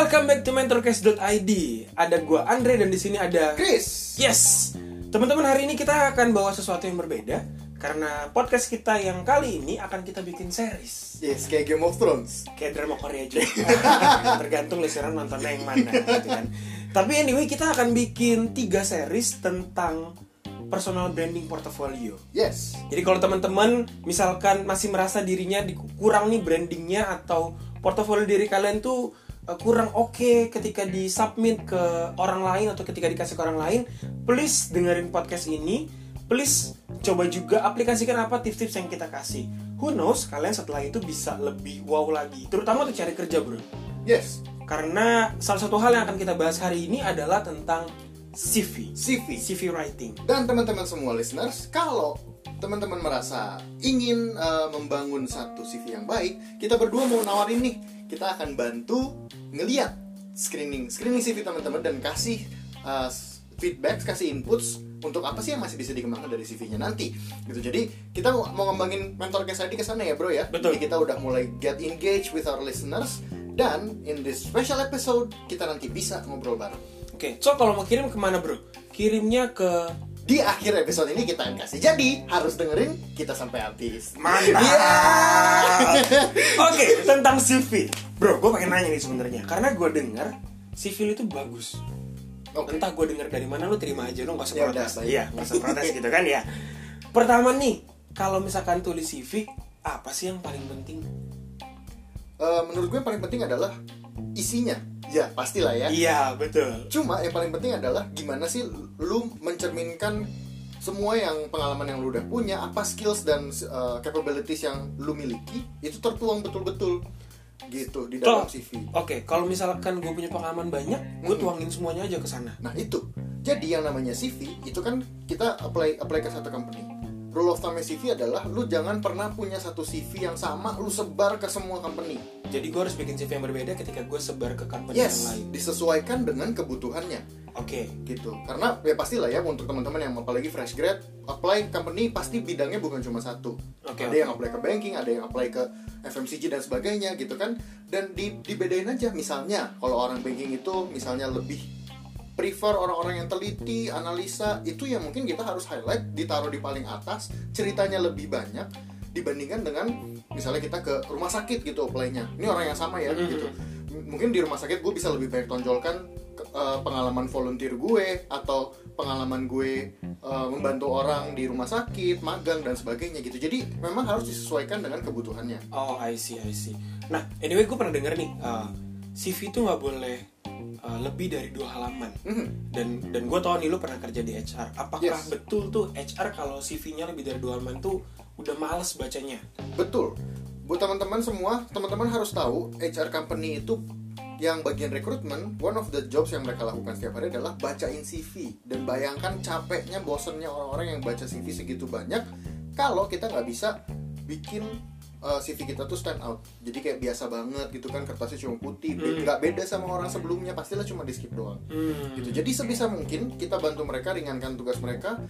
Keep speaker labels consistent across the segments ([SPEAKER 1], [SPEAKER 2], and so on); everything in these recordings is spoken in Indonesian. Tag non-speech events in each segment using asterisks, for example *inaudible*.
[SPEAKER 1] Welcome back to mentorcast.id. Ada gua Andre dan di sini ada
[SPEAKER 2] Chris.
[SPEAKER 1] Yes. Teman-teman hari ini kita akan bawa sesuatu yang berbeda karena podcast kita yang kali ini akan kita bikin series.
[SPEAKER 2] Yes, kayak Game of Thrones.
[SPEAKER 1] Kayak drama Korea juga. *laughs* Tergantung listener nontonnya yang mana gitu kan. Tapi anyway kita akan bikin tiga series tentang personal branding portfolio.
[SPEAKER 2] Yes.
[SPEAKER 1] Jadi kalau teman-teman misalkan masih merasa dirinya di- kurang nih brandingnya atau portofolio diri kalian tuh uh, kurang oke ketika disubmit ke orang lain atau ketika dikasih ke orang lain, please dengerin podcast ini. Please coba juga aplikasikan apa tips-tips yang kita kasih. Who knows kalian setelah itu bisa lebih wow lagi. Terutama untuk cari kerja, Bro.
[SPEAKER 2] Yes.
[SPEAKER 1] Karena salah satu hal yang akan kita bahas hari ini adalah tentang CV.
[SPEAKER 2] CV.
[SPEAKER 1] CV writing.
[SPEAKER 2] Dan teman-teman semua listeners, kalau teman-teman merasa ingin uh, membangun satu CV yang baik, kita berdua mau nawarin nih, kita akan bantu ngeliat screening screening CV teman-teman dan kasih uh, feedback, kasih inputs untuk apa sih yang masih bisa dikembangkan dari CV-nya nanti. Gitu. Jadi kita mau ngembangin mentor case ID ke sana ya, Bro ya.
[SPEAKER 1] Betul.
[SPEAKER 2] Jadi kita udah mulai get engaged with our listeners dan in this special episode kita nanti bisa ngobrol bareng.
[SPEAKER 1] Oke, so kalau mau kirim ke mana bro? Kirimnya ke
[SPEAKER 2] Di akhir episode ini kita akan kasih. Jadi harus dengerin kita sampai habis.
[SPEAKER 1] Mantap. *laughs* Oke, tentang CV. Bro, gue pengen nanya nih sebenarnya. Karena gue dengar CV lu itu bagus.
[SPEAKER 2] Oke.
[SPEAKER 1] Entah gue dengar dari mana lu terima aja lu nggak usah
[SPEAKER 2] Ya
[SPEAKER 1] protes. Iya, nggak usah protes gitu kan ya. Pertama nih, kalau misalkan tulis CV, apa sih yang paling penting?
[SPEAKER 2] Eh, menurut gue yang paling penting adalah isinya. Ya pastilah ya.
[SPEAKER 1] Iya, betul.
[SPEAKER 2] Cuma yang paling penting adalah gimana sih lu mencerminkan semua yang pengalaman yang lu udah punya, apa skills dan uh, capabilities yang lu miliki itu tertuang betul-betul gitu di dalam
[SPEAKER 1] Toh,
[SPEAKER 2] CV.
[SPEAKER 1] Oke, kalau misalkan gue punya pengalaman banyak, gue
[SPEAKER 2] Mm-mm.
[SPEAKER 1] tuangin semuanya aja ke sana.
[SPEAKER 2] Nah itu, jadi yang namanya CV itu kan kita apply apply ke satu company. Rule of thumb CV adalah lu jangan pernah punya satu CV yang sama lu sebar ke semua company.
[SPEAKER 1] Jadi gue harus bikin CV yang berbeda ketika gue sebar ke company
[SPEAKER 2] Yes,
[SPEAKER 1] yang lain.
[SPEAKER 2] disesuaikan dengan kebutuhannya.
[SPEAKER 1] Oke.
[SPEAKER 2] gitu karena ya pastilah ya untuk teman-teman yang apalagi fresh grad apply company pasti bidangnya bukan cuma satu
[SPEAKER 1] Oke,
[SPEAKER 2] ada
[SPEAKER 1] oke.
[SPEAKER 2] yang apply ke banking ada yang apply ke FMCG dan sebagainya gitu kan dan di, dibedain aja misalnya kalau orang banking itu misalnya lebih prefer orang-orang yang teliti analisa itu yang mungkin kita harus highlight ditaruh di paling atas ceritanya lebih banyak dibandingkan dengan misalnya kita ke rumah sakit gitu apply-nya ini orang yang sama ya
[SPEAKER 1] Mhm.
[SPEAKER 2] gitu mungkin di rumah sakit gue bisa lebih banyak tonjolkan eh, pengalaman volunteer gue atau pengalaman gue eh, membantu orang di rumah sakit magang dan sebagainya gitu jadi memang harus disesuaikan dengan kebutuhannya
[SPEAKER 1] Oh, I see, I see. Nah, anyway, gue pernah denger nih, uh, CV itu nggak boleh uh, lebih dari dua halaman.
[SPEAKER 2] Mhm.
[SPEAKER 1] Dan dan gue tau nih lu pernah kerja di HR. Apakah
[SPEAKER 2] Yes.
[SPEAKER 1] betul tuh HR kalau CV-nya lebih dari dua halaman tuh udah males bacanya?
[SPEAKER 2] Betul. Buat teman-teman semua, teman-teman harus tahu HR company itu yang bagian rekrutmen, one of the jobs yang mereka lakukan setiap hari adalah bacain CV dan bayangkan capeknya, bosennya orang-orang yang baca CV segitu banyak kalau kita nggak bisa bikin uh, CV kita tuh stand out. Jadi kayak biasa banget gitu kan kertasnya cuma putih,
[SPEAKER 1] Hmm.
[SPEAKER 2] nggak beda sama orang sebelumnya, pastilah cuma di skip doang
[SPEAKER 1] Hmm.
[SPEAKER 2] gitu. Jadi sebisa mungkin kita bantu mereka ringankan tugas mereka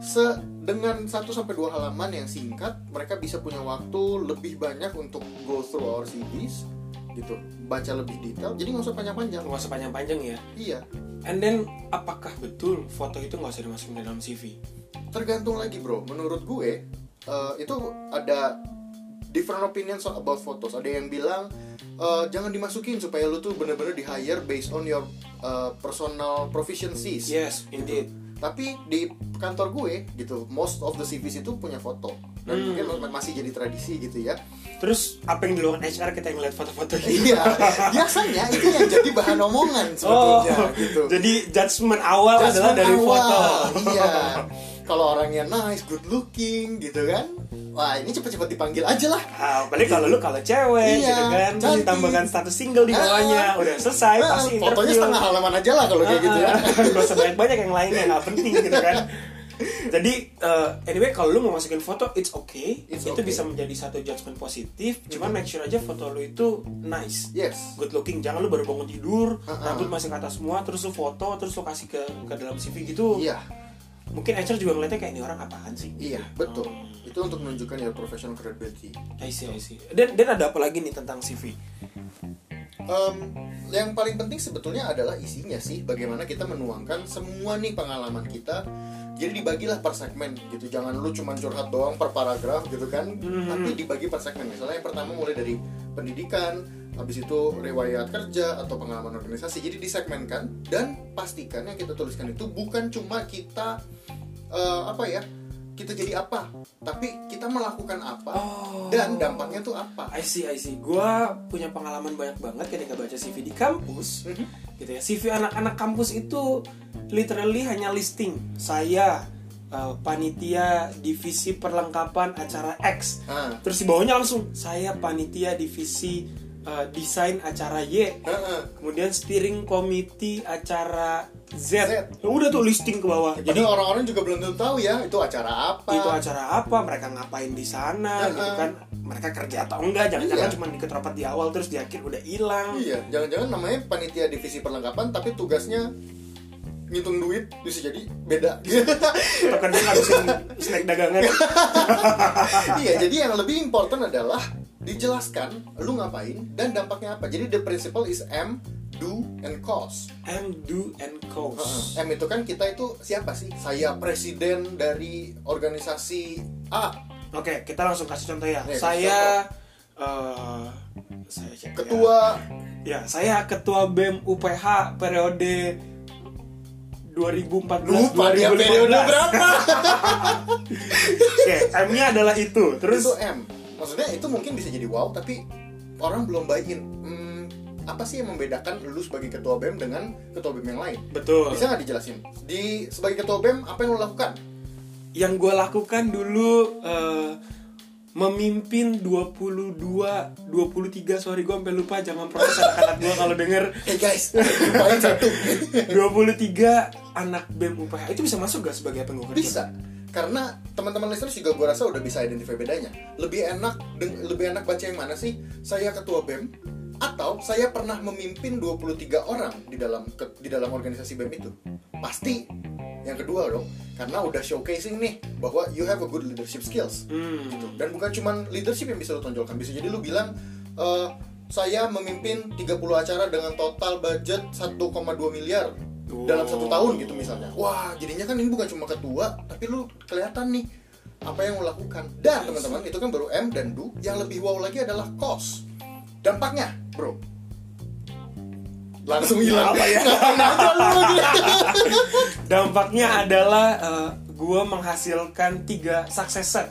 [SPEAKER 2] se dengan 1 sampai 2 halaman yang singkat, mereka bisa punya waktu lebih banyak untuk go through our CVs gitu. Baca lebih detail. Jadi nggak usah panjang-panjang.
[SPEAKER 1] Nggak usah panjang-panjang ya.
[SPEAKER 2] Iya,
[SPEAKER 1] And then, apakah betul foto itu nggak usah dimasukin dalam CV?
[SPEAKER 2] tergantung lagi, Bro. Menurut gue eh, itu ada different opinions about photos. Ada yang bilang eh, jangan dimasukin supaya lu tuh bener-bener di hire based on your eh, personal proficiencies.
[SPEAKER 1] Yes, indeed.
[SPEAKER 2] tapi di kantor gue gitu most of the CVs itu punya foto dan
[SPEAKER 1] Hmm.
[SPEAKER 2] mungkin ma- masih jadi tradisi gitu ya
[SPEAKER 1] Terus apa yang dilakukan HR kita yang ngeliat foto-foto gitu?
[SPEAKER 2] iya biasanya itu yang jadi bahan omongan *laughs* sebetulnya gitu
[SPEAKER 1] Oh, Jadi judgement awal adalah
[SPEAKER 2] Judgment
[SPEAKER 1] dari
[SPEAKER 2] awal,
[SPEAKER 1] foto.
[SPEAKER 2] iya *laughs* kalau orangnya nice good looking gitu kan wah ini cepet-cepet dipanggil aja lah.
[SPEAKER 1] Ah, apalagi kalau lu kalau cewek
[SPEAKER 2] Iya,
[SPEAKER 1] gitu kan
[SPEAKER 2] cantik.
[SPEAKER 1] ditambahkan status single di bawahnya
[SPEAKER 2] Ah.
[SPEAKER 1] udah selesai
[SPEAKER 2] Nah,
[SPEAKER 1] pasti
[SPEAKER 2] fotonya
[SPEAKER 1] interview
[SPEAKER 2] setengah halaman aja lah kalau kayak gitu ya.
[SPEAKER 1] Ah, *laughs* gak usah banyak-banyak yang lainnya nggak penting gitu kan. Jadi eh, anyway kalau lu mau masukin foto it's okay.
[SPEAKER 2] It's
[SPEAKER 1] itu
[SPEAKER 2] okay.
[SPEAKER 1] bisa menjadi satu judgement positif cuman make sure aja foto lu itu nice.
[SPEAKER 2] Yes.
[SPEAKER 1] Good looking jangan lu baru bangun tidur
[SPEAKER 2] Ah, ah.
[SPEAKER 1] rambut masih ke atas semua terus lu foto terus lu kasih ke ke dalam CV gitu.
[SPEAKER 2] Iya
[SPEAKER 1] mungkin HR juga ngeliatnya kayak ini orang apaan sih
[SPEAKER 2] iya betul
[SPEAKER 1] Oh.
[SPEAKER 2] itu untuk menunjukkan ya professional credibility
[SPEAKER 1] I see, I see. Dan, dan ada apa lagi nih tentang CV?
[SPEAKER 2] Em, yang paling penting sebetulnya adalah isinya sih bagaimana kita menuangkan semua nih pengalaman kita jadi dibagilah per segmen gitu jangan lu cuma curhat doang per paragraf gitu kan
[SPEAKER 1] Mhm.
[SPEAKER 2] tapi dibagi per segmen misalnya yang pertama mulai dari pendidikan habis itu riwayat kerja atau pengalaman organisasi jadi disegmenkan dan pastikan yang kita tuliskan itu bukan cuma kita eh, apa ya kita jadi apa tapi kita melakukan apa
[SPEAKER 1] Oh.
[SPEAKER 2] dan dampaknya tuh apa
[SPEAKER 1] I see, I see. Gua punya pengalaman banyak banget ketika baca CV di kampus.
[SPEAKER 2] Mhm.
[SPEAKER 1] Gitu ya. CV anak-anak kampus itu literally hanya listing. Saya uh, panitia divisi perlengkapan acara X.
[SPEAKER 2] Nah,
[SPEAKER 1] Terus di bawahnya langsung saya panitia divisi uh, desain acara Y.
[SPEAKER 2] heeh.
[SPEAKER 1] Kemudian steering committee acara Z.
[SPEAKER 2] Z.
[SPEAKER 1] Ya Udah tuh listing ke bawah.
[SPEAKER 2] Jadi
[SPEAKER 1] Jadi
[SPEAKER 2] orang-orang juga belum tentu tahu ya itu acara apa.
[SPEAKER 1] itu acara apa, mereka ngapain di sana,
[SPEAKER 2] Heeh.
[SPEAKER 1] gitu kan? Mereka kerja atau enggak? Jangan-jangan
[SPEAKER 2] Iya.
[SPEAKER 1] cuma ikut rapat di awal terus di akhir udah hilang.
[SPEAKER 2] Iya, jangan-jangan namanya panitia divisi perlengkapan tapi tugasnya ngitung duit bisa jadi beda. *laughs*
[SPEAKER 1] Atau kan dia ngabisin snack dagangan. *laughs*
[SPEAKER 2] iya, jadi yang lebih important adalah dijelaskan lu ngapain dan dampaknya apa. Jadi the principle is M, do, and cause.
[SPEAKER 1] M, do, and cause.
[SPEAKER 2] M itu kan kita itu siapa sih? Saya presiden dari organisasi A,
[SPEAKER 1] Oke, kita langsung kasih contoh ya.
[SPEAKER 2] Kasih
[SPEAKER 1] saya eh saya siapa ya?
[SPEAKER 2] ketua
[SPEAKER 1] Ya, saya ketua BEM UPH periode 2014
[SPEAKER 2] lupa dia
[SPEAKER 1] 2015.
[SPEAKER 2] periode berapa. *laughs*
[SPEAKER 1] Oke, M-nya adalah itu. Terus
[SPEAKER 2] itu M. Maksudnya itu mungkin bisa jadi wow, tapi orang belum buy-in. Hmm, apa sih yang membedakan lu sebagai ketua BEM dengan ketua BEM yang lain?
[SPEAKER 1] betul.
[SPEAKER 2] Bisa nggak dijelasin? Di sebagai ketua BEM apa yang lo lakukan?
[SPEAKER 1] Yang gue lakukan dulu eh, memimpin 22 23 sorry gue sampai lupa jangan protes anak-anak gue *laughs* kalau denger
[SPEAKER 2] Hey guys, satu. *laughs*
[SPEAKER 1] 23 anak BEM UPH itu bisa masuk gak sebagai kerjain?
[SPEAKER 2] bisa. Karena teman-teman listeners juga gue rasa udah bisa identify bedanya. Lebih enak lebih enak baca yang mana sih? Saya ketua BEM atau saya pernah memimpin 23 orang di dalam ke- di dalam organisasi BEM itu. Pasti yang kedua dong, karena udah showcasing nih bahwa you have a good leadership skills.
[SPEAKER 1] Hmm.
[SPEAKER 2] Dan bukan cuman leadership yang bisa lo tonjolkan, bisa jadi lu bilang "Eh, saya memimpin 30 acara dengan total budget 1,2 miliar dalam satu tahun gitu misalnya. Wah, jadinya kan ini bukan cuma ketua, tapi lu kelihatan nih apa yang lo lakukan. Dan teman-teman, itu kan baru M dan do. Yang lebih wow lagi adalah cost. Dampaknya, bro. Langsung hilang.
[SPEAKER 1] Apa ya? *laughs*
[SPEAKER 2] Lu?
[SPEAKER 1] Dampaknya adalah eh, gua menghasilkan tiga successor.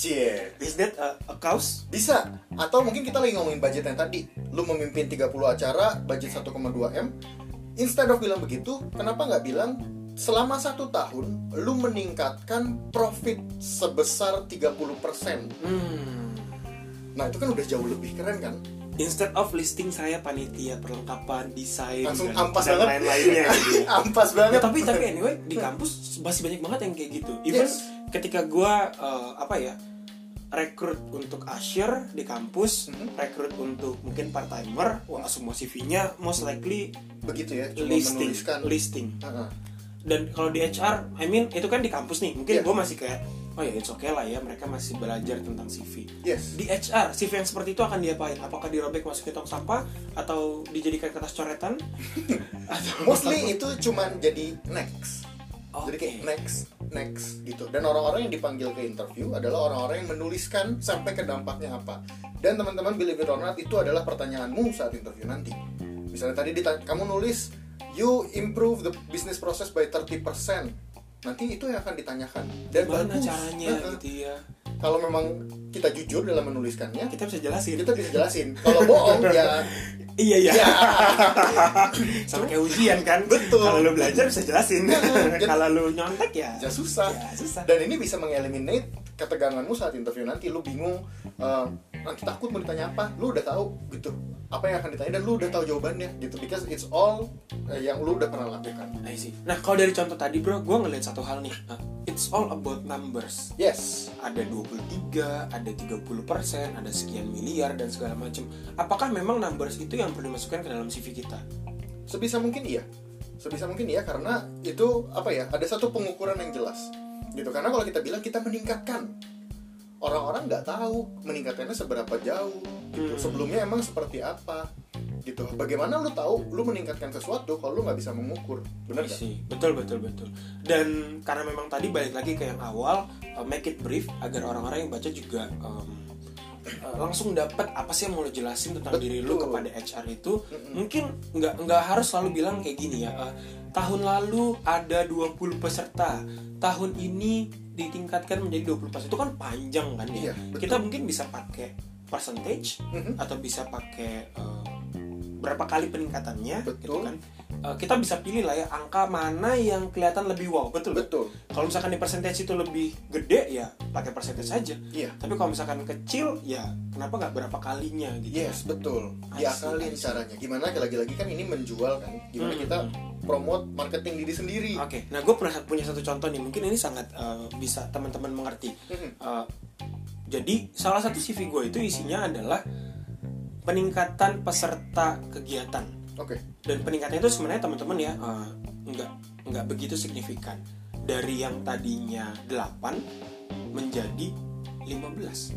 [SPEAKER 2] Cie.
[SPEAKER 1] Is that a, a cause?
[SPEAKER 2] Bisa. Atau mungkin kita lagi ngomongin budget yang tadi. Lu memimpin 30 acara, budget 1,2 M. Instead of bilang begitu, kenapa nggak bilang selama satu tahun lu meningkatkan profit sebesar 30%.
[SPEAKER 1] Hmm.
[SPEAKER 2] Nah itu kan udah jauh lebih keren kan?
[SPEAKER 1] Instead of listing saya panitia perlengkapan desain
[SPEAKER 2] Langsung
[SPEAKER 1] dan,
[SPEAKER 2] ampas
[SPEAKER 1] dan
[SPEAKER 2] banget.
[SPEAKER 1] lain-lainnya gitu. *laughs* ya.
[SPEAKER 2] Ampas
[SPEAKER 1] Ya,
[SPEAKER 2] banget.
[SPEAKER 1] tapi tapi anyway di kampus masih banyak banget yang kayak gitu. Even
[SPEAKER 2] Yes.
[SPEAKER 1] ketika gua eh, apa ya rekrut untuk usher di kampus,
[SPEAKER 2] Mhm.
[SPEAKER 1] rekrut untuk mungkin part timer, wah semua CV-nya most likely
[SPEAKER 2] begitu ya, cuma
[SPEAKER 1] listing,
[SPEAKER 2] menuliskan.
[SPEAKER 1] listing.
[SPEAKER 2] Heeh.
[SPEAKER 1] Dan kalau di HR, I mean itu kan di kampus nih, mungkin
[SPEAKER 2] Iya.
[SPEAKER 1] gua masih kayak oh ya it's okay lah ya mereka masih belajar tentang CV.
[SPEAKER 2] Yes.
[SPEAKER 1] Di HR, CV yang seperti itu akan diapain? Apakah dirobek masuk ke tong sampah atau dijadikan kertas coretan? atau *laughs*
[SPEAKER 2] Mostly itu cuman jadi next. Jadi kayak next, next gitu. Dan orang-orang yang dipanggil ke interview adalah orang-orang yang menuliskan sampai ke dampaknya apa. Dan teman-teman believe it or not itu adalah pertanyaanmu saat interview nanti. Misalnya tadi ditanya, kamu nulis you improve the business process by 30%. Nanti itu yang akan ditanyakan. Dan
[SPEAKER 1] Gimana
[SPEAKER 2] bagus.
[SPEAKER 1] caranya
[SPEAKER 2] Heeh.
[SPEAKER 1] gitu ya?
[SPEAKER 2] Kalau memang kita jujur dalam menuliskannya,
[SPEAKER 1] Kita bisa jelasin.
[SPEAKER 2] kita bisa jelasin. Kalau bohong *laughs* ya
[SPEAKER 1] Iya iya.
[SPEAKER 2] ya *laughs*
[SPEAKER 1] Sama kayak ujian kan.
[SPEAKER 2] Betul.
[SPEAKER 1] Kalau lu belajar bisa jelasin.
[SPEAKER 2] Jadi-
[SPEAKER 1] Kalau lu nyontek ya.
[SPEAKER 2] ya susah.
[SPEAKER 1] Ya, susah.
[SPEAKER 2] Dan ini bisa mengeliminate keteganganmu saat interview nanti lu bingung eh, nanti takut mau ditanya apa, lu udah tahu gitu. Apa yang akan ditanya dan lu udah tahu jawabannya gitu because it's all eh, yang lu udah pernah lakukan.
[SPEAKER 1] I see. Nah kalau dari contoh tadi bro, gue ngeliat satu hal nih. Nah, It's all about numbers.
[SPEAKER 2] Yes.
[SPEAKER 1] Ada 23, ada 30 persen, ada sekian miliar dan segala macam. Apakah memang numbers itu yang perlu dimasukkan ke dalam CV kita?
[SPEAKER 2] Sebisa mungkin iya. Sebisa mungkin iya karena itu apa ya? Ada satu pengukuran yang jelas. Gitu. Karena kalau kita bilang kita meningkatkan. Orang-orang nggak tahu meningkatkannya seberapa jauh. Gitu.
[SPEAKER 1] Hmm.
[SPEAKER 2] sebelumnya emang seperti apa? Gitu. Bagaimana lu tahu lu meningkatkan sesuatu kalau lu nggak bisa mengukur? Bener
[SPEAKER 1] Iya sih. Betul betul betul. Dan karena memang tadi balik lagi ke yang awal uh, make it brief agar orang-orang yang baca juga um, uh, langsung dapat apa sih yang mau lo jelasin tentang
[SPEAKER 2] Betul.
[SPEAKER 1] diri lu kepada HR itu mungkin nggak nggak harus selalu bilang kayak gini ya uh, tahun lalu ada 20 peserta tahun ini ditingkatkan menjadi 20 peserta itu kan panjang kan ya
[SPEAKER 2] Iya, betul.
[SPEAKER 1] kita mungkin bisa pakai percentage
[SPEAKER 2] Mhm.
[SPEAKER 1] atau bisa pakai uh, berapa kali peningkatannya
[SPEAKER 2] Betul.
[SPEAKER 1] gitu kan Uh, kita bisa pilih lah ya angka mana yang kelihatan lebih wow betul
[SPEAKER 2] betul
[SPEAKER 1] kalau misalkan di percentage itu lebih gede ya pakai percentage saja
[SPEAKER 2] iya
[SPEAKER 1] tapi kalau misalkan kecil ya kenapa nggak berapa kalinya gitu
[SPEAKER 2] Yes, betul. Diakalin caranya. Gimana lagi-lagi kan ini menjual kan. Gimana
[SPEAKER 1] Hmm.
[SPEAKER 2] kita promote marketing diri sendiri.
[SPEAKER 1] Oke, nah gue pernah punya satu contoh nih, mungkin ini sangat uh, bisa teman-teman mengerti. Uh, jadi salah satu CV gue itu isinya adalah peningkatan peserta kegiatan
[SPEAKER 2] Oke.
[SPEAKER 1] dan peningkatannya itu sebenarnya teman-teman ya uh, nggak nggak begitu signifikan dari yang tadinya 8 menjadi 15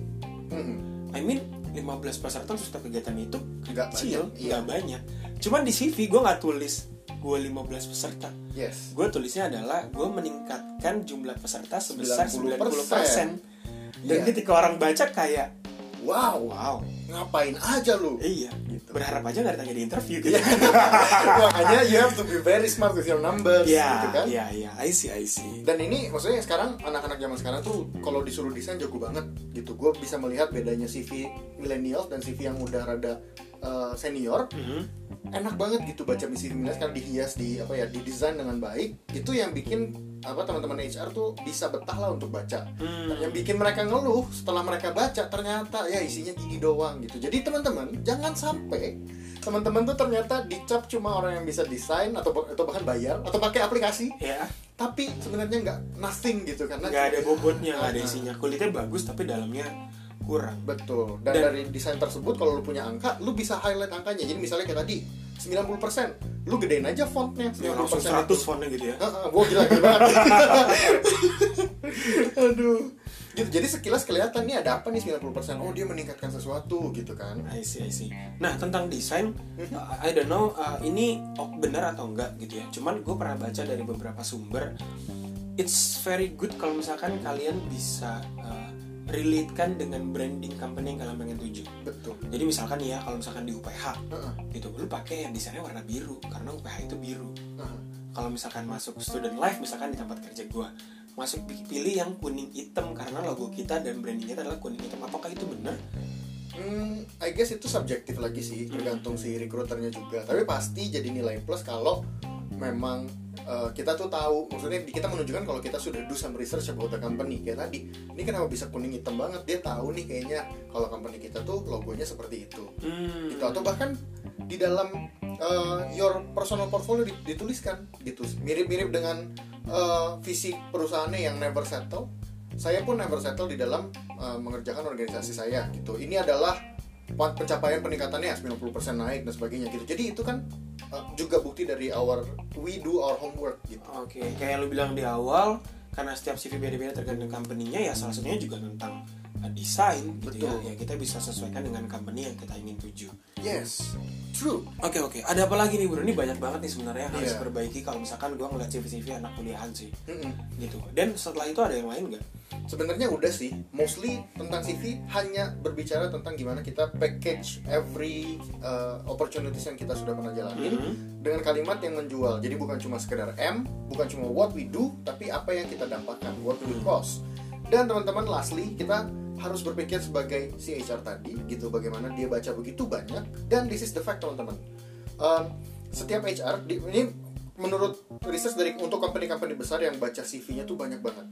[SPEAKER 2] Mhm.
[SPEAKER 1] I mean 15 peserta peserta kegiatan itu
[SPEAKER 2] Nggak
[SPEAKER 1] kecil
[SPEAKER 2] banyak, iya.
[SPEAKER 1] nggak banyak cuman di CV gue nggak tulis gue 15 peserta
[SPEAKER 2] Yes.
[SPEAKER 1] gue tulisnya adalah gue meningkatkan jumlah peserta sebesar 90%,
[SPEAKER 2] 90%.
[SPEAKER 1] dan
[SPEAKER 2] Iya.
[SPEAKER 1] ketika orang baca kayak
[SPEAKER 2] Wow,
[SPEAKER 1] wow
[SPEAKER 2] ngapain aja lu?
[SPEAKER 1] iya. Berharap aja nggak ditanya di interview gitu. *laughs*
[SPEAKER 2] Makanya you have to be very smart with your numbers
[SPEAKER 1] Iya,
[SPEAKER 2] gitu kan.
[SPEAKER 1] iya, iya, I see, I see.
[SPEAKER 2] Dan ini maksudnya sekarang anak-anak zaman sekarang tuh kalau disuruh desain jago banget gitu. Gue bisa melihat bedanya CV millennials dan CV yang udah rada uh, senior.
[SPEAKER 1] Mhm.
[SPEAKER 2] enak banget gitu baca CV millennials karena dihias di apa ya didesain dengan baik itu yang bikin apa teman-teman HR tuh bisa betah lah untuk baca
[SPEAKER 1] Hmm.
[SPEAKER 2] yang bikin mereka ngeluh setelah mereka baca ternyata ya isinya gini doang gitu jadi teman-teman jangan sampai teman-teman tuh ternyata dicap cuma orang yang bisa desain atau atau bahkan bayar atau pakai aplikasi
[SPEAKER 1] Ya,
[SPEAKER 2] tapi sebenarnya nggak nothing gitu karena
[SPEAKER 1] nggak ada bobotnya, nggak ada
[SPEAKER 2] Ah,
[SPEAKER 1] isinya. Kulitnya bagus tapi dalamnya kurang.
[SPEAKER 2] Betul. Dan,
[SPEAKER 1] Dan-
[SPEAKER 2] dari desain tersebut kalau lu punya angka, lu bisa highlight angkanya. Jadi misalnya kayak tadi 90%, lu gedein aja fontnya 90%.
[SPEAKER 1] Ya, langsung 100 fontnya gitu ya.
[SPEAKER 2] Heeh, gua gila gila banget. *laughs* Aduh. Gitu. Jadi sekilas kelihatan nih ada apa nih 90%. Oh, dia meningkatkan sesuatu gitu kan.
[SPEAKER 1] I see, I see. Nah tentang desain, uh, I don't know uh, ini oh, benar atau enggak gitu ya. Cuman gue pernah baca dari beberapa sumber, it's very good kalau misalkan kalian bisa uh, relate-kan dengan branding company yang kalian pengen tuju.
[SPEAKER 2] Betul.
[SPEAKER 1] Jadi misalkan ya, kalau misalkan di UPH
[SPEAKER 2] Heeh.
[SPEAKER 1] gitu, lu pakai yang desainnya warna biru karena UPH itu biru.
[SPEAKER 2] Heeh.
[SPEAKER 1] Kalau misalkan masuk student life, misalkan di tempat kerja gua masuk pi- pilih yang kuning hitam karena logo kita dan branding kita adalah kuning hitam. Apakah itu benar?
[SPEAKER 2] Hmm, I guess itu subjektif lagi sih, tergantung si recruiternya juga. Tapi pasti jadi nilai plus kalau memang uh, kita tuh tahu, maksudnya kita menunjukkan kalau kita sudah do some research about the company. Kayak tadi, ini kenapa bisa kuning hitam banget? Dia tahu nih kayaknya kalau company kita tuh logonya seperti itu.
[SPEAKER 1] Hmm.
[SPEAKER 2] Gitu atau bahkan di dalam uh, your personal portfolio dit- dituliskan gitu, mirip-mirip dengan uh, visi perusahaannya yang never settle. Saya pun never settle di dalam uh, mengerjakan organisasi saya gitu. Ini adalah pen- pencapaian peningkatannya 90% naik dan sebagainya gitu. Jadi itu kan juga bukti dari our we do our homework gitu.
[SPEAKER 1] Oke, kayak yang lu bilang di awal, karena setiap CV beda-beda tergantung company-nya ya salah satunya juga tentang uh, desain gitu
[SPEAKER 2] Betul.
[SPEAKER 1] ya. Ya kita bisa sesuaikan dengan company yang kita ingin tuju.
[SPEAKER 2] Yes, true.
[SPEAKER 1] Oke oke, ada apa lagi nih Bro? Ini banyak banget nih sebenarnya yang harus
[SPEAKER 2] Iya.
[SPEAKER 1] perbaiki kalau misalkan gua ngeliat CV-CV anak kuliahan sih
[SPEAKER 2] Mm-mm.
[SPEAKER 1] gitu. Dan setelah itu ada yang lain nggak?
[SPEAKER 2] Sebenarnya udah sih, mostly tentang CV hanya berbicara tentang gimana kita package every uh, opportunities yang kita sudah pernah jalanin
[SPEAKER 1] Mhm.
[SPEAKER 2] dengan kalimat yang menjual. Jadi bukan cuma sekedar M, bukan cuma what we do, tapi apa yang kita dapatkan, what we cost. Dan teman-teman, lastly kita harus berpikir sebagai si HR tadi, gitu bagaimana dia baca begitu banyak. Dan this is the fact teman-teman. Um, setiap HR, di- ini menurut research dari untuk company-company besar yang baca CV-nya tuh banyak banget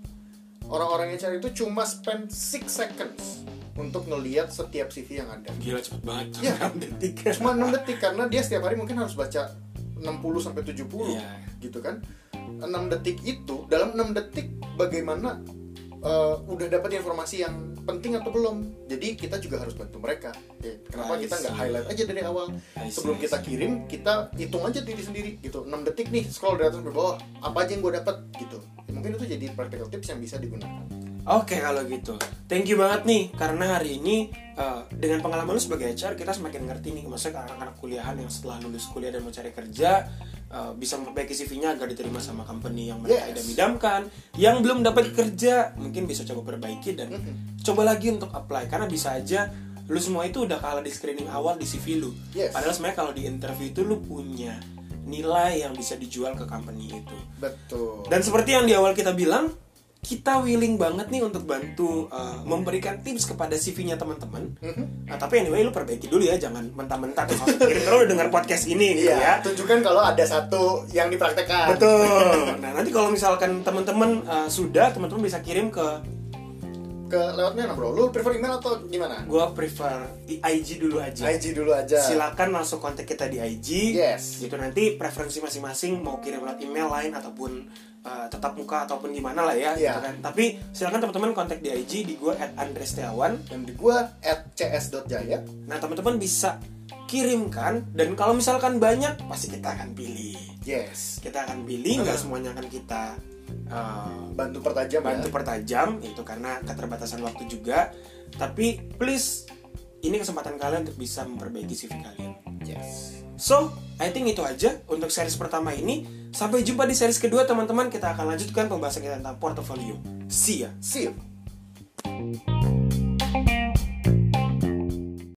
[SPEAKER 2] orang-orang HR itu cuma spend 6 seconds untuk ngeliat setiap CV yang ada.
[SPEAKER 1] Gila cepet banget.
[SPEAKER 2] Iya.
[SPEAKER 1] Enam detik.
[SPEAKER 2] Cuma 6 detik karena dia setiap hari mungkin harus baca 60 sampai 70
[SPEAKER 1] Iya.
[SPEAKER 2] gitu kan. 6 detik itu dalam 6 detik bagaimana uh, udah dapat informasi yang penting atau belum. Jadi kita juga harus bantu mereka. Ya, kenapa
[SPEAKER 1] I
[SPEAKER 2] kita nggak highlight aja dari awal?
[SPEAKER 1] See,
[SPEAKER 2] Sebelum kita kirim, kita hitung aja diri sendiri gitu. 6 detik nih scroll dari atas ke bawah. Apa aja yang gue dapat gitu. Ya, mungkin itu jadi practical tips yang bisa digunakan.
[SPEAKER 1] Oke kalau gitu, thank you banget nih karena hari ini uh, dengan pengalaman lu sebagai HR kita semakin ngerti nih maksudnya anak-anak kuliahan yang setelah lulus kuliah dan mau cari kerja uh, bisa memperbaiki CV-nya agar diterima sama company yang mereka
[SPEAKER 2] Yes.
[SPEAKER 1] idam-idamkan. Yang belum dapat kerja mungkin bisa coba perbaiki dan coba lagi untuk apply karena bisa aja lu semua itu udah kalah di screening awal di CV lu.
[SPEAKER 2] Yes.
[SPEAKER 1] Padahal sebenarnya kalau di interview itu lu punya nilai yang bisa dijual ke company itu.
[SPEAKER 2] Betul.
[SPEAKER 1] Dan seperti yang di awal kita bilang, kita willing banget nih untuk bantu uh, memberikan tips kepada CV-nya teman-teman. Nah, tapi anyway lu perbaiki dulu ya, jangan mentah-mentah terus kalau udah dengar podcast ini gitu ya.
[SPEAKER 2] Iya, tunjukkan kalau ada satu yang dipraktekkan.
[SPEAKER 1] Betul. *laughs* Nah, nanti kalau misalkan teman-teman uh, sudah, teman-teman bisa kirim ke
[SPEAKER 2] Ke lewat mana, Bro? Lu prefer email atau gimana?
[SPEAKER 1] gua prefer di IG dulu aja.
[SPEAKER 2] IG dulu aja.
[SPEAKER 1] Silakan langsung kontak kita di IG.
[SPEAKER 2] Yes.
[SPEAKER 1] Itu nanti preferensi masing-masing mau kirim lewat email lain ataupun uh, tetap muka ataupun gimana lah ya,
[SPEAKER 2] Iya.
[SPEAKER 1] gitu kan. Tapi silakan teman-teman kontak di IG di gua @andrestiawan.
[SPEAKER 2] Dan di gua at cs.jaya.
[SPEAKER 1] Nah, teman-teman bisa kirimkan dan kalau misalkan banyak pasti kita akan pilih.
[SPEAKER 2] Yes.
[SPEAKER 1] Kita akan pilih nggak semuanya akan kita uh,
[SPEAKER 2] Bantu pertajam
[SPEAKER 1] bantu
[SPEAKER 2] ya.
[SPEAKER 1] pertajam itu karena keterbatasan waktu juga. Tapi please ini kesempatan kalian untuk bisa memperbaiki CV kalian.
[SPEAKER 2] Yes.
[SPEAKER 1] So, I think itu aja untuk series pertama ini. Sampai jumpa di series kedua teman-teman. Kita akan lanjutkan pembahasan kita tentang portfolio. See ya.
[SPEAKER 2] See ya.